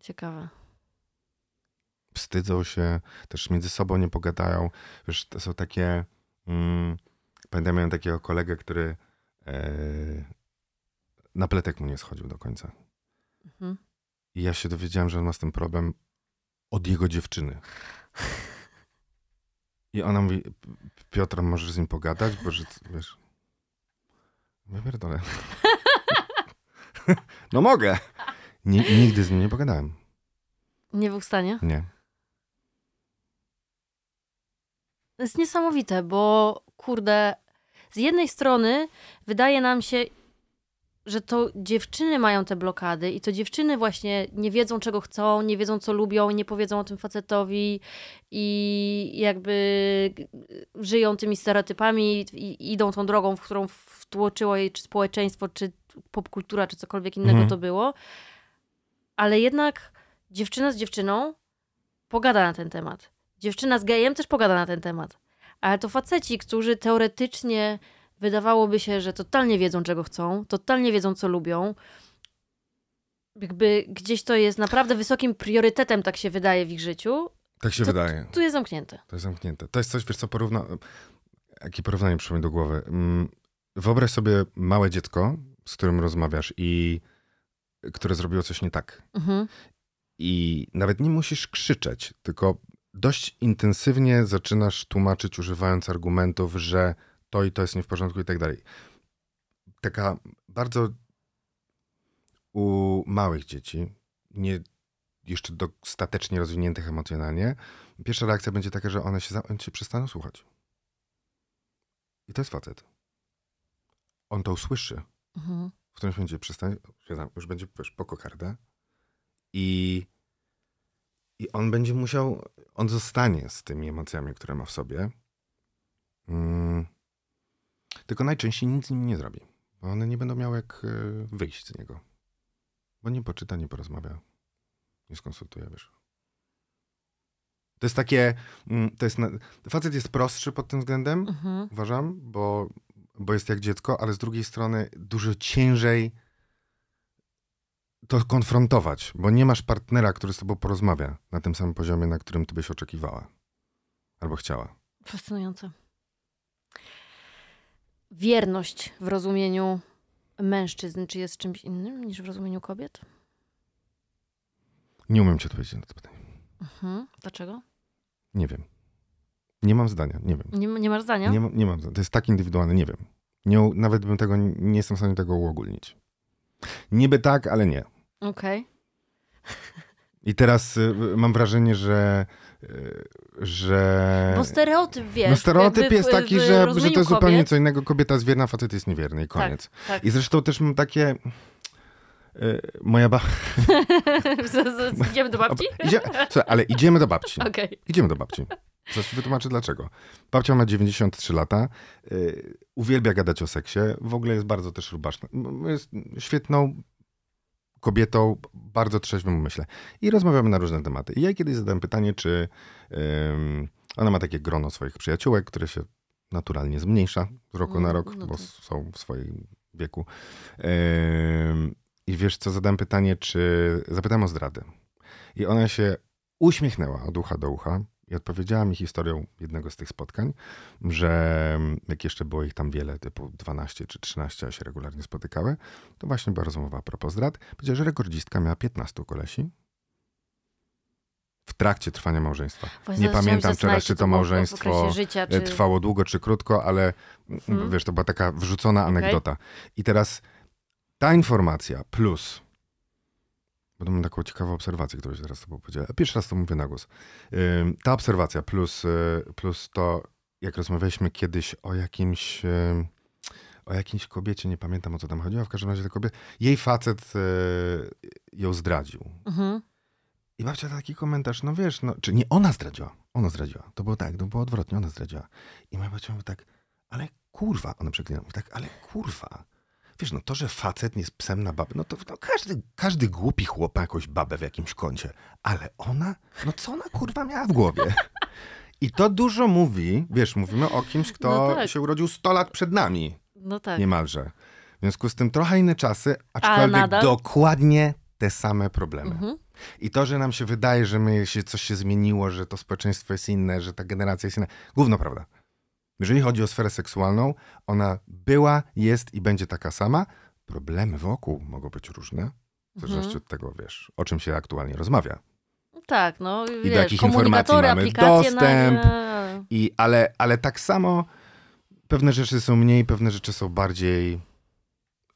Ciekawe. wstydzą się, też między sobą nie pogadają. Wiesz, to są takie. Mm, pamiętam, miałem takiego kolegę, który e, na pletek mu nie schodził do końca. Mhm. I ja się dowiedziałem, że on ma z tym problem od jego dziewczyny. I ona mówi: "P- Piotr, możesz z nim pogadać, bo że wiesz. Ja pierdolę. no mogę. Nigdy z nim nie pogadałem. Nie był w stanie? Nie. To jest niesamowite, bo kurde, z jednej strony wydaje nam się, że to dziewczyny mają te blokady i to dziewczyny właśnie nie wiedzą, czego chcą, nie wiedzą, co lubią, nie powiedzą o tym facetowi i jakby żyją tymi stereotypami i idą tą drogą, w którą wtłoczyło jej czy społeczeństwo, czy popkultura, czy cokolwiek innego Mhm. to było. Ale jednak dziewczyna z dziewczyną pogada na ten temat. Dziewczyna z gejem też pogada na ten temat. Ale to faceci, którzy teoretycznie wydawałoby się, że totalnie wiedzą, czego chcą, totalnie wiedzą, co lubią. Jakby gdzieś to jest naprawdę wysokim priorytetem, tak się wydaje w ich życiu. Tak się To- wydaje. Tu jest zamknięte. To jest zamknięte. To jest coś, wiesz co, porówna... Jakie porównanie przyszło mi do głowy? Mm, Wyobraź sobie małe dziecko, z którym rozmawiasz i które zrobiło coś nie tak. Mhm. I nawet nie musisz krzyczeć, tylko dość intensywnie zaczynasz tłumaczyć, używając argumentów, że to i to jest nie w porządku i tak dalej. Taka bardzo u małych dzieci, nie jeszcze dostatecznie rozwiniętych emocjonalnie, pierwsza reakcja będzie taka, że one się, za- one się przestaną słuchać. I to jest facet. On to usłyszy. Mhm. W którymś momencie przestanie, już będzie wiesz, po kokardę i, i on będzie musiał, on zostanie z tymi emocjami, które ma w sobie. Mm. Tylko najczęściej nic z nim nie zrobi, bo one nie będą miały jak e, wyjść z niego. Bo nie poczyta, nie porozmawia, nie skonsultuje, wiesz. To jest takie, mm, to jest, facet jest prostszy pod tym względem, Mhm. uważam, bo, bo jest jak dziecko, ale z drugiej strony dużo ciężej to konfrontować, bo nie masz partnera, który z tobą porozmawia na tym samym poziomie, na którym ty byś oczekiwała albo chciała. Fascynujące. Wierność w rozumieniu mężczyzn, czy jest czymś innym niż w rozumieniu kobiet? Nie umiem ci odpowiedzieć na to pytanie. Mhm. Dlaczego? Nie wiem. Nie mam zdania, nie wiem. Nie, nie masz zdania? Nie, ma- nie mam zdania. To jest tak indywidualne, nie wiem. Nie, nawet bym tego, nie jestem w stanie tego uogólnić. Niby tak, ale nie. Okej. I teraz y, mam wrażenie, że, y, że Bo stereotyp, wiesz. no stereotyp jakby w- jest taki, w że, że rozumieniu to jest zupełnie kobiet- co innego. Kobieta jest wierna, facet jest niewierny i koniec. Tak. I zresztą też mam takie... y, Moja ba... Z- z- Idziemy do babci? Idzie... Słuchaj, ale idziemy do babci. Okej. Idziemy do babci. Zaraz wytłumaczę dlaczego. Babcia ma 93 lata, uwielbia gadać o seksie, w ogóle jest bardzo też rubaszna. Jest świetną kobietą, bardzo trzeźwym umyśle. I rozmawiamy na różne tematy. I ja kiedyś zadałem pytanie, czy ym, ona ma takie grono swoich przyjaciółek, które się naturalnie zmniejsza z roku na Mm, rok, no bo tak. są w swoim wieku. Ym, I wiesz co, zadałem pytanie, czy... Zapytałem o zdradę. I ona się uśmiechnęła od ucha do ucha i odpowiedziała mi historią jednego z tych spotkań, że jak jeszcze było ich tam wiele, typu 12 czy 13, a się regularnie spotykały, to właśnie była rozmowa a propos zdrad. Powiedziała, że rekordzistka miała 15 kolesi w trakcie trwania małżeństwa. Właśnie Nie pamiętam teraz, czy to małżeństwo życia, e, czy... trwało długo czy krótko, ale mm, Mhm. wiesz, to była taka wrzucona anegdota. I teraz ta informacja plus Będę mam taką ciekawą obserwację, którą się teraz tobą podzielę. Pierwszy raz to mówię na głos. Ta obserwacja plus, y, plus to, jak rozmawialiśmy kiedyś o jakimś, ym, o jakiejś kobiecie, nie pamiętam o co tam chodziło, w każdym razie ta kobieta, jej facet y, ją zdradził. Mhm. I babcia taki komentarz, no wiesz, no, czy nie ona zdradziła, ona zdradziła. To było tak, to było odwrotnie, ona zdradziła. I moja babcia mówi tak, ale kurwa, ona przeklina, mówi tak, ale kurwa. Wiesz, no to, że facet jest psem na babę, no to no, każdy, każdy głupi chłop ma jakąś babę w jakimś kącie. Ale ona, no co ona kurwa miała w głowie? I to dużo mówi, wiesz, mówimy o kimś, kto No tak. się urodził 100 lat przed nami, No tak. niemalże. W związku z tym trochę inne czasy, aczkolwiek dokładnie te same problemy. Mhm. I to, że nam się wydaje, że my się, coś się zmieniło, że to społeczeństwo jest inne, że ta generacja jest inna, gówno prawda. Jeżeli chodzi o sferę seksualną, ona była, jest i będzie taka sama. Problemy wokół mogą być różne, w zależności Mhm. od tego, wiesz, o czym się aktualnie rozmawia. Tak, no do wiesz, jakich komunikatory, informacji mamy dostęp. Na... I, ale, ale tak samo pewne rzeczy są mniej, pewne rzeczy są bardziej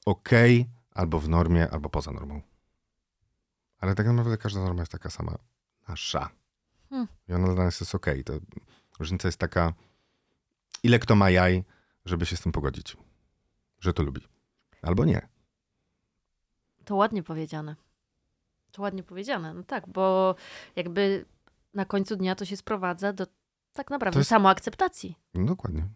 okej, albo w normie, albo poza normą. Ale tak naprawdę każda norma jest taka sama. Nasza. Hmm. I ona dla nas jest okej. To Różnica jest taka, ile kto ma jaj, żeby się z tym pogodzić. Że to lubi. Albo nie. To ładnie powiedziane. To ładnie powiedziane, no tak, bo jakby na końcu dnia to się sprowadza do tak naprawdę jest- samoakceptacji. No dokładnie.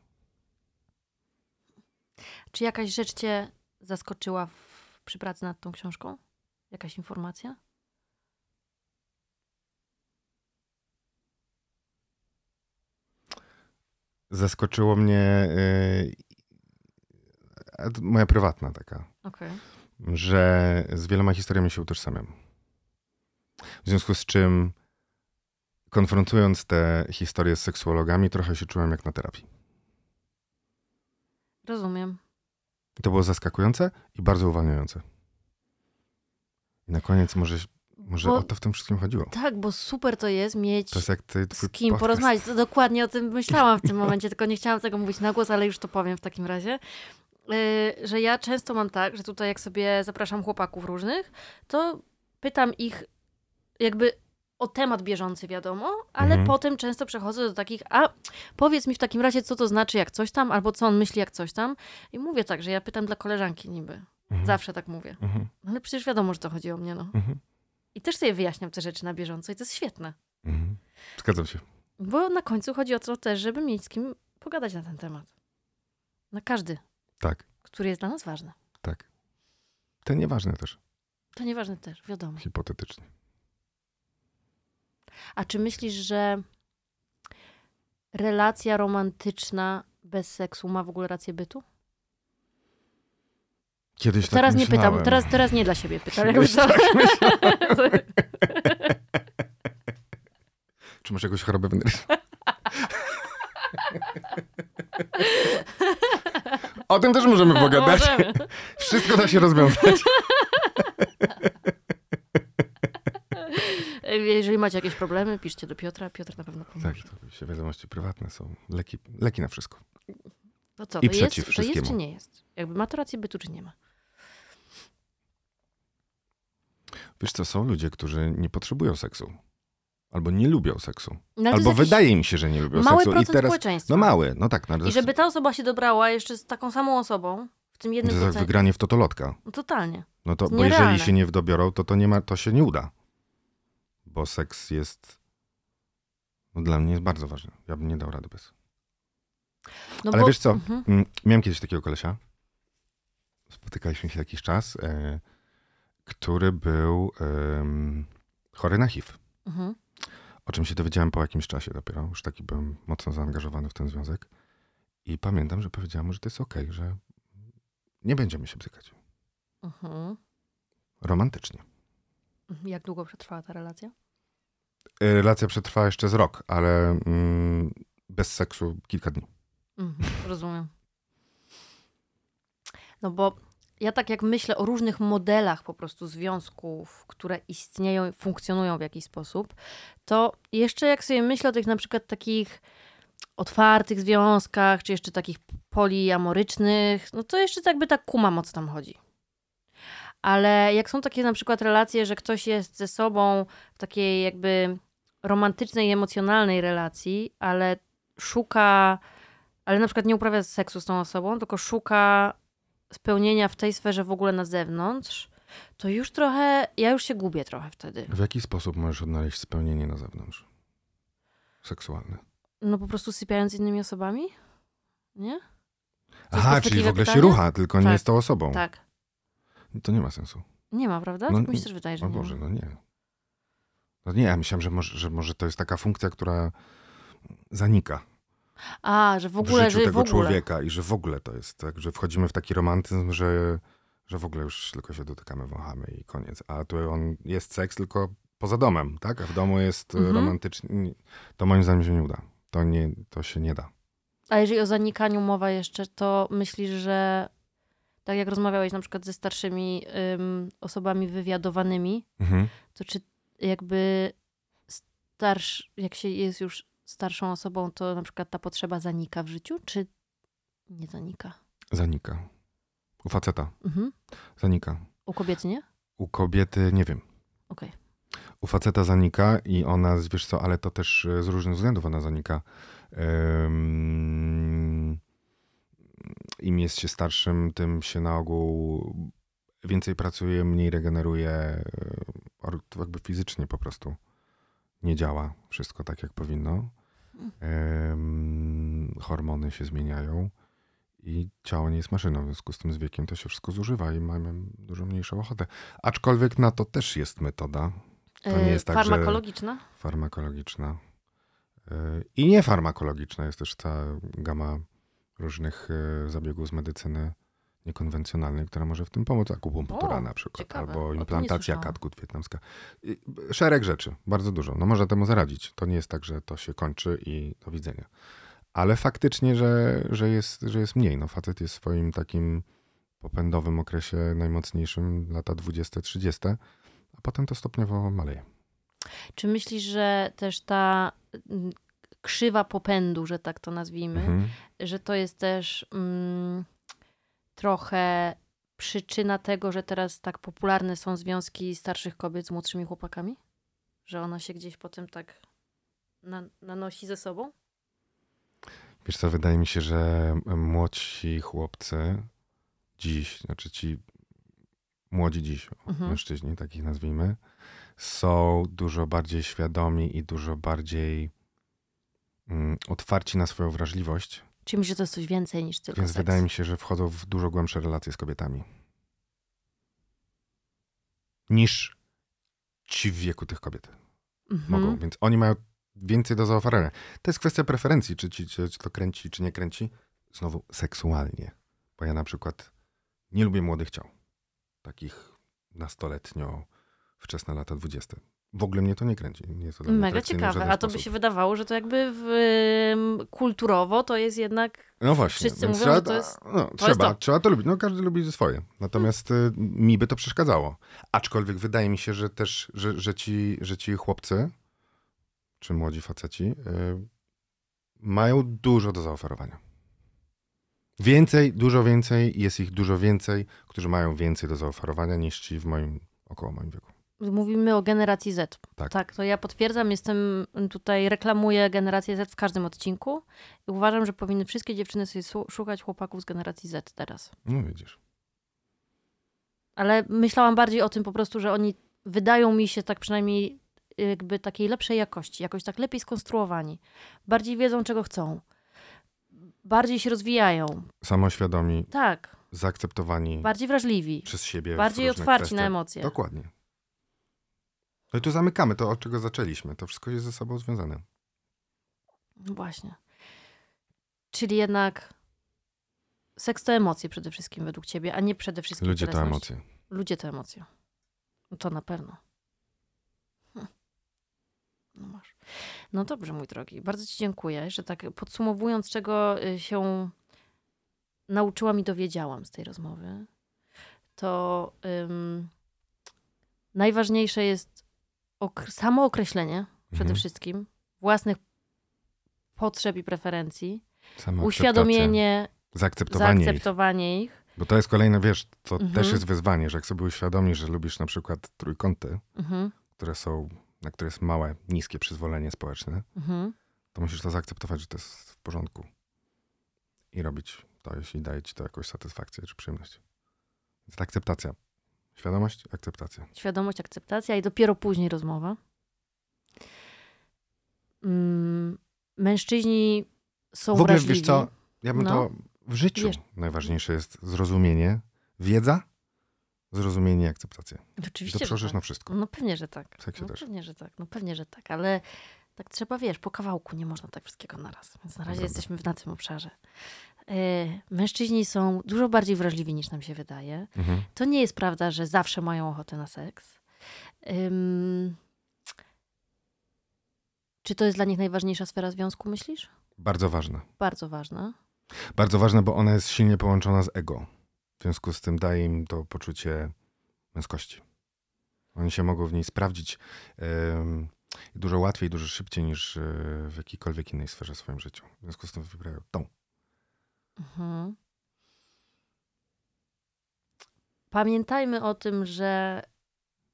Czy jakaś rzecz cię zaskoczyła w, przy pracy nad tą książką? Jakaś informacja? Zaskoczyło mnie yy, moja prywatna taka. Okej. że z wieloma historiami się utożsamiam. W związku z czym, konfrontując te historie z seksuologami, trochę się czułem jak na terapii. Rozumiem. To było zaskakujące i bardzo uwalniające. I na koniec może Może Bo- o to w tym wszystkim chodziło. Tak, bo super to jest mieć To jest jak ty, twój z kim podcast. porozmawiać. To dokładnie o tym myślałam w tym momencie, tylko nie chciałam tego mówić na głos, ale już to powiem w takim razie. Yy, że ja często mam tak, że tutaj jak sobie zapraszam chłopaków różnych, to pytam ich jakby o temat bieżący, wiadomo, ale Mhm. potem często przechodzę do takich, a powiedz mi w takim razie, co to znaczy jak coś tam, albo co on myśli jak coś tam. I mówię tak, że ja pytam dla koleżanki niby. Mhm. Zawsze tak mówię. Mhm. Ale przecież wiadomo, że to chodzi o mnie, no. I też sobie wyjaśniam te rzeczy na bieżąco i to jest świetne. Mhm. Zgadzam się. Bo na końcu chodzi o to też, żeby mieć z kim pogadać na ten temat. Na każdy, Tak, który jest dla nas ważny. tak. To nieważne też, To nieważne też, wiadomo. hipotetycznie. A czy myślisz, że relacja romantyczna bez seksu ma w ogóle rację bytu? Kiedyś teraz tak nie pytam, myślałem. teraz, teraz nie dla siebie pytam. Kiedyś tak. Czy masz jakąś chorobę weneryczną? O tym też możemy pogadać. Możemy. Wszystko da się rozwiązać. Jeżeli macie jakieś problemy, piszcie do Piotra. Piotr na pewno Tak, pomoże. to się wiadomości prywatne są. Leki, leki na wszystko. To co, I to jest, to jest czy nie jest? Jakby ma to rację bytu, czy nie ma? Wiesz co, są ludzie, którzy nie potrzebują seksu. Albo nie lubią seksu. No, to Albo wydaje im się, że nie lubią mały seksu. I procent teraz. społeczeństwa. No mały, no tak. No, I żeby ta osoba się dobrała jeszcze z taką samą osobą, w tym to jednym jest jak wygranie w totolotka. No totalnie. No to, bo jeżeli się nie wdobiorą, to to, nie ma, to się nie uda. Bo seks jest. No dla mnie jest bardzo ważny. Ja bym nie dał rady bez. No Ale bo, wiesz co? Mhm. Mm, Miałem kiedyś takiego kolesia. Spotykaliśmy się jakiś czas, e, który był em, chory na HIV. Mhm. O czym się dowiedziałem po jakimś czasie dopiero. Już taki byłem mocno zaangażowany w ten związek. I pamiętam, że powiedziałem mu, że to jest okej, że nie będziemy się bzykać. Mhm. Romantycznie. Jak długo przetrwała ta relacja? E, Relacja przetrwała jeszcze z rok, ale mm, bez seksu kilka dni. Mhm. Rozumiem. No bo ja tak jak myślę o różnych modelach po prostu związków, które istnieją, funkcjonują w jakiś sposób, to jeszcze jak sobie myślę o tych na przykład takich otwartych związkach, czy jeszcze takich poliamorycznych, no to jeszcze tak by tak kumam o co tam chodzi. Ale jak są takie na przykład relacje, że ktoś jest ze sobą w takiej jakby romantycznej, emocjonalnej relacji, ale szuka, ale na przykład nie uprawia seksu z tą osobą, tylko szuka spełnienia w tej sferze w ogóle na zewnątrz, to już trochę, ja już się gubię trochę wtedy. W jaki sposób możesz odnaleźć spełnienie na zewnątrz? Seksualne. No po prostu sypiając z innymi osobami? Nie? Jest Aha, czyli w ogóle się pytania? rucha, tylko nie Tak. jest tą osobą. Tak. To nie ma sensu. Nie ma, prawda? No, mi się też wydaje, że O nie Boże, no nie. No nie, ja myślałem, że może, że może to jest taka funkcja, która zanika A, że w w, ogóle, życiu że tego w ogóle. człowieka i że w ogóle to jest tak, że wchodzimy w taki romantyzm, że, że w ogóle już tylko się dotykamy, wąchamy i koniec. A tu on jest seks tylko poza domem, tak? A w domu jest Mhm. mhm. romantyczny. To moim zdaniem się nie uda. To, nie, to się nie da. A jeżeli o zanikaniu mowa jeszcze, to myślisz, że tak jak rozmawiałeś na przykład ze starszymi ym, osobami wywiadowanymi, Mhm. to czy jakby starsz, jak się jest już starszą osobą, to na przykład ta potrzeba zanika w życiu, czy nie zanika? Zanika. U faceta Mhm. zanika. U kobiety nie? U kobiety nie wiem. Okej. U faceta zanika i ona, wiesz co, ale to też e, z różnych względów ona zanika. Ym, Im jest się starszym, tym się na ogół więcej pracuje, mniej regeneruje, e, jakby fizycznie po prostu nie działa wszystko tak, jak powinno. Ym, Hormony się zmieniają i ciało nie jest maszyną, w związku z tym z wiekiem to się wszystko zużywa i mamy dużo mniejszą ochotę. Aczkolwiek na to też jest metoda To nie Y, jest tak, że- Farmakologiczna? farmakologiczna. Y, I niefarmakologiczna jest też cała gama różnych y, zabiegów z medycyny niekonwencjonalnej, która może w tym pomóc. Akupunktura O, na przykład, ciekawe. Albo implantacja katgut wietnamska. I Szereg rzeczy, bardzo dużo. No może temu zaradzić. To nie jest tak, że to się kończy i do widzenia. Ale faktycznie, że, że, jest, że jest mniej. No facet jest w swoim takim popędowym okresie najmocniejszym, lata 20-30, a potem to stopniowo maleje. Czy myślisz, że też ta mm, krzywa popędu, że tak to nazwijmy, Mhm. że to jest też mm, trochę przyczyna tego, że teraz tak popularne są związki starszych kobiet z młodszymi chłopakami? Że ona się gdzieś potem tak na, nanosi ze sobą? Wiesz co, wydaje mi się, że młodsi chłopcy dziś, znaczy ci młodzi dziś, Mhm. mężczyźni, takich nazwijmy, są dużo bardziej świadomi i dużo bardziej mm, otwarci na swoją wrażliwość, Czy myślisz, że to jest coś więcej niż tylko więc seks? wydaje mi się, że wchodzą w dużo głębsze relacje z kobietami. Niż ci w wieku tych kobiet Mhm. mogą, więc oni mają więcej do zaoferowania. To jest kwestia preferencji, czy, ci, czy to kręci, czy nie kręci. Znowu seksualnie, bo ja na przykład nie lubię młodych ciał, takich nastoletnio, wczesne lata dwudzieste. W ogóle mnie to nie kręci. Nie jest to Mega ciekawe. A to by sposób. się wydawało, że to jakby w, kulturowo to jest jednak. No właśnie. wszyscy mówią, trzeba, że to jest- No, jest trzeba, to. trzeba to lubić. No każdy lubi swoje. Natomiast y, mi by to przeszkadzało. Aczkolwiek wydaje mi się, że też, że, że, ci, że ci chłopcy, czy młodzi faceci, y, mają dużo do zaoferowania. Więcej, dużo więcej, jest ich dużo więcej, którzy mają więcej do zaoferowania niż ci w moim, około moim wieku. Mówimy o generacji Z. Tak. Tak, to ja potwierdzam, jestem tutaj, reklamuję generację Z w każdym odcinku i uważam, że powinny wszystkie dziewczyny sobie szukać chłopaków z generacji Z teraz. No widzisz. Ale myślałam bardziej o tym po prostu, że oni wydają mi się tak przynajmniej jakby takiej lepszej jakości, jakoś tak lepiej skonstruowani. Bardziej wiedzą, czego chcą. Bardziej się rozwijają. Samoświadomi, Tak, zaakceptowani bardziej wrażliwi. przez siebie. Bardziej otwarci na kwestiach. emocje. Dokładnie. No i tu zamykamy to, od czego zaczęliśmy. To wszystko jest ze sobą związane. No Właśnie. Czyli jednak seks to emocje przede wszystkim według ciebie, a nie przede wszystkim Ludzie to emocje. Ludzie to emocje. No to na pewno. Hm. No masz. No dobrze, mój drogi. Bardzo ci dziękuję, że tak podsumowując, czego y, się nauczyłam i dowiedziałam z tej rozmowy, to ym, najważniejsze jest ok- samookreślenie przede Mhm. wszystkim własnych potrzeb i preferencji, uświadomienie, Zaakceptowanie ich. zaakceptowanie ich. Bo to jest kolejne, wiesz, to Mhm. też jest wyzwanie, że jak sobie uświadomisz, że lubisz na przykład trójkąty, Mhm, które są, na które jest małe, niskie przyzwolenie społeczne, mhm. to musisz to zaakceptować, że to jest w porządku. I robić to, jeśli daje ci to jakąś satysfakcję czy przyjemność. Więc ta akceptacja. Świadomość, akceptacja. Świadomość, akceptacja i dopiero później rozmowa. Mm, mężczyźni są w ogóle, wrażliwi. wiesz co, ja bym No. to w życiu Wiesz- najważniejsze jest zrozumienie, wiedza, zrozumienie i akceptacja. I Oczywiście, to że przełożysz tak. na wszystko. No pewnie, że tak. W seksie no, też. pewnie, że tak. No pewnie, że tak, ale tak trzeba, wiesz, po kawałku nie można tak wszystkiego naraz. Więc na razie Dobra. jesteśmy w- na tym obszarze. E, mężczyźni są dużo bardziej wrażliwi niż nam się wydaje. Mhm. To nie jest prawda, że zawsze mają ochotę na seks. Ym... Czy to jest dla nich najważniejsza sfera związku, myślisz? Bardzo ważne. Bardzo ważna. Bardzo ważne, bo ona jest silnie połączona z ego. W związku z tym daje im to poczucie męskości. Oni się mogą w niej sprawdzić em, dużo łatwiej, dużo szybciej niż e, w jakiejkolwiek innej sferze w swoim życiu. W związku z tym wybierają tą. Mhm. Pamiętajmy o tym, że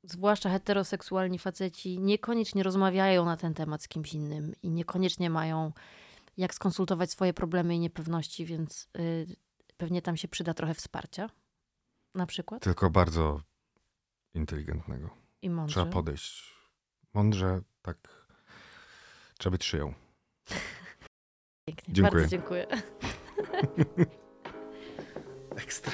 zwłaszcza heteroseksualni faceci niekoniecznie rozmawiają na ten temat z kimś innym i niekoniecznie mają jak skonsultować swoje problemy i niepewności, więc y, pewnie tam się przyda trochę wsparcia. Na przykład. Tylko bardzo inteligentnego. I mądrze. Trzeba podejść mądrze, tak. Trzeba być szyją. Pięknie. Dziękuję. Bardzo dziękuję. Ekstra.